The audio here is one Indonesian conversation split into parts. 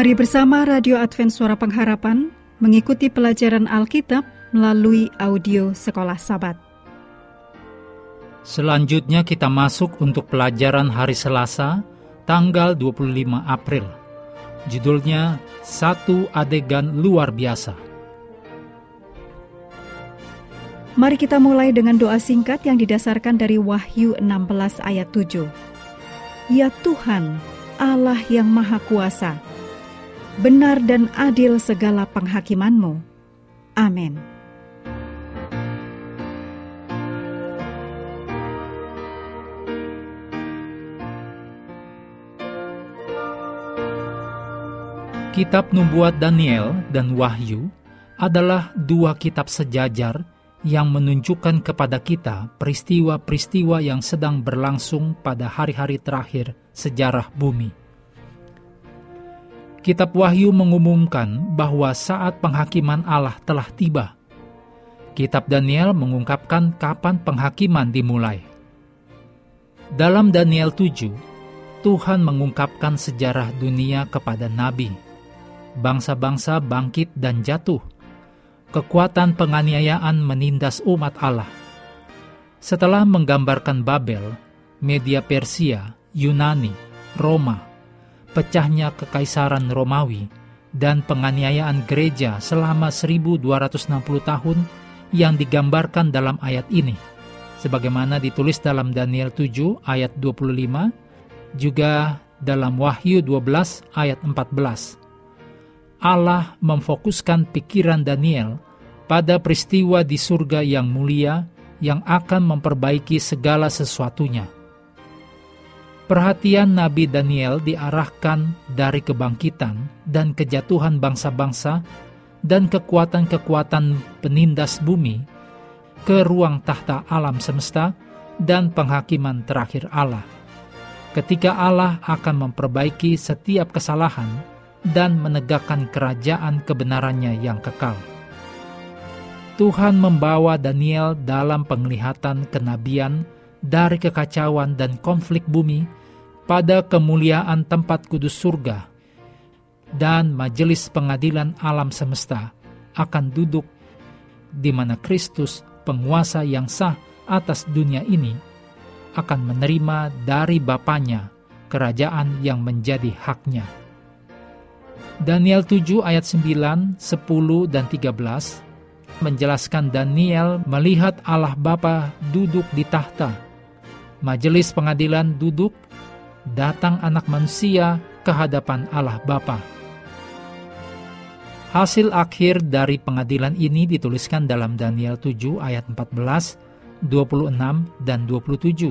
Mari bersama Radio Advent Suara Pengharapan mengikuti pelajaran Alkitab melalui audio Sekolah Sabat. Selanjutnya kita masuk untuk pelajaran hari Selasa, tanggal 25 April. Judulnya Satu Adegan Luar Biasa. Mari kita mulai dengan doa singkat yang didasarkan dari Wahyu 16 ayat 7. Ya Tuhan, Allah yang Maha Kuasa, benar dan adil segala penghakimanmu. Amin. Kitab Nubuat Daniel dan Wahyu adalah dua kitab sejajar yang menunjukkan kepada kita peristiwa-peristiwa yang sedang berlangsung pada hari-hari terakhir sejarah bumi. Kitab Wahyu mengumumkan bahwa saat penghakiman Allah telah tiba. Kitab Daniel mengungkapkan kapan penghakiman dimulai. Dalam Daniel 7, Tuhan mengungkapkan sejarah dunia kepada nabi. Bangsa-bangsa bangkit dan jatuh. Kekuatan penganiayaan menindas umat Allah. Setelah menggambarkan Babel, media Persia, Yunani, Roma, pecahnya kekaisaran Romawi, dan penganiayaan gereja selama 1260 tahun yang digambarkan dalam ayat ini. Sebagaimana ditulis dalam Daniel 7 ayat 25, juga dalam Wahyu 12 ayat 14. Allah memfokuskan pikiran Daniel pada peristiwa di surga yang mulia yang akan memperbaiki segala sesuatunya Perhatian Nabi Daniel diarahkan dari kebangkitan dan kejatuhan bangsa-bangsa dan kekuatan-kekuatan penindas bumi ke ruang tahta alam semesta dan penghakiman terakhir Allah. Ketika Allah akan memperbaiki setiap kesalahan dan menegakkan kerajaan kebenarannya yang kekal. Tuhan membawa Daniel dalam penglihatan kenabian dari kekacauan dan konflik bumi pada kemuliaan tempat kudus surga, dan majelis pengadilan alam semesta akan duduk di mana Kristus, penguasa yang sah atas dunia ini, akan menerima dari Bapaknya kerajaan yang menjadi haknya. Daniel 7 ayat 9, 10, dan 13 menjelaskan Daniel melihat Allah Bapa duduk di tahta. Majelis pengadilan duduk datang anak manusia ke hadapan Allah Bapa. Hasil akhir dari pengadilan ini dituliskan dalam Daniel 7 ayat 14, 26, dan 27,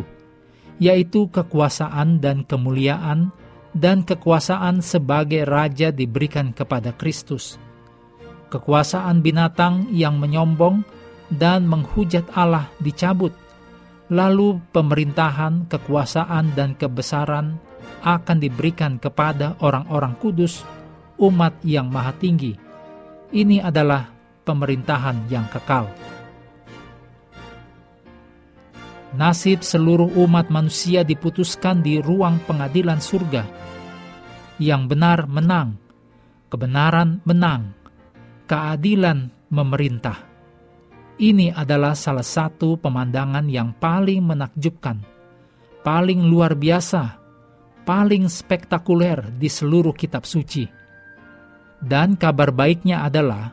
yaitu kekuasaan dan kemuliaan dan kekuasaan sebagai raja diberikan kepada Kristus. Kekuasaan binatang yang menyombong dan menghujat Allah dicabut lalu pemerintahan, kekuasaan, dan kebesaran akan diberikan kepada orang-orang kudus, umat yang maha tinggi. Ini adalah pemerintahan yang kekal. Nasib seluruh umat manusia diputuskan di ruang pengadilan surga. Yang benar menang, kebenaran menang, keadilan memerintah. Ini adalah salah satu pemandangan yang paling menakjubkan, paling luar biasa, paling spektakuler di seluruh kitab suci. Dan kabar baiknya adalah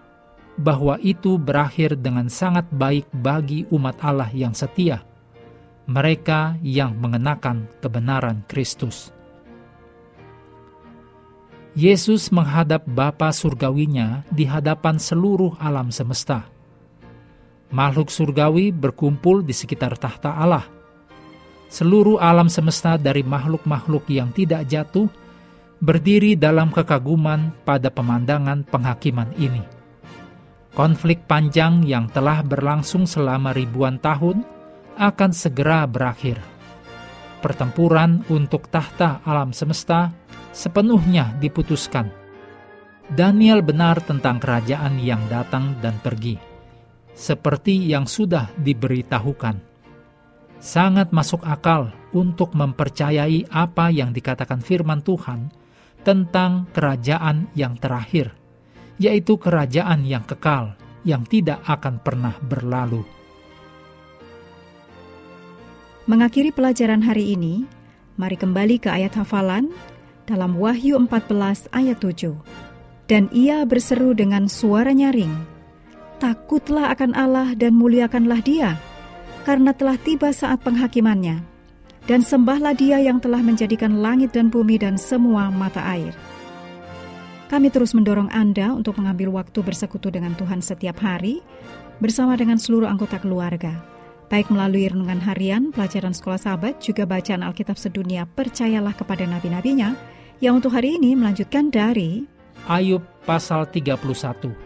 bahwa itu berakhir dengan sangat baik bagi umat Allah yang setia, mereka yang mengenakan kebenaran Kristus. Yesus menghadap Bapa surgawinya di hadapan seluruh alam semesta makhluk surgawi berkumpul di sekitar tahta Allah. Seluruh alam semesta dari makhluk-makhluk yang tidak jatuh berdiri dalam kekaguman pada pemandangan penghakiman ini. Konflik panjang yang telah berlangsung selama ribuan tahun akan segera berakhir. Pertempuran untuk tahta alam semesta sepenuhnya diputuskan. Daniel benar tentang kerajaan yang datang dan pergi seperti yang sudah diberitahukan. Sangat masuk akal untuk mempercayai apa yang dikatakan firman Tuhan tentang kerajaan yang terakhir, yaitu kerajaan yang kekal, yang tidak akan pernah berlalu. Mengakhiri pelajaran hari ini, mari kembali ke ayat hafalan dalam Wahyu 14 ayat 7. Dan ia berseru dengan suara nyaring, Takutlah akan Allah dan muliakanlah dia, karena telah tiba saat penghakimannya. Dan sembahlah dia yang telah menjadikan langit dan bumi dan semua mata air. Kami terus mendorong Anda untuk mengambil waktu bersekutu dengan Tuhan setiap hari, bersama dengan seluruh anggota keluarga baik melalui renungan harian, pelajaran sekolah sahabat, juga bacaan Alkitab sedunia, percayalah kepada nabi-nabinya, yang untuk hari ini melanjutkan dari Ayub pasal 31.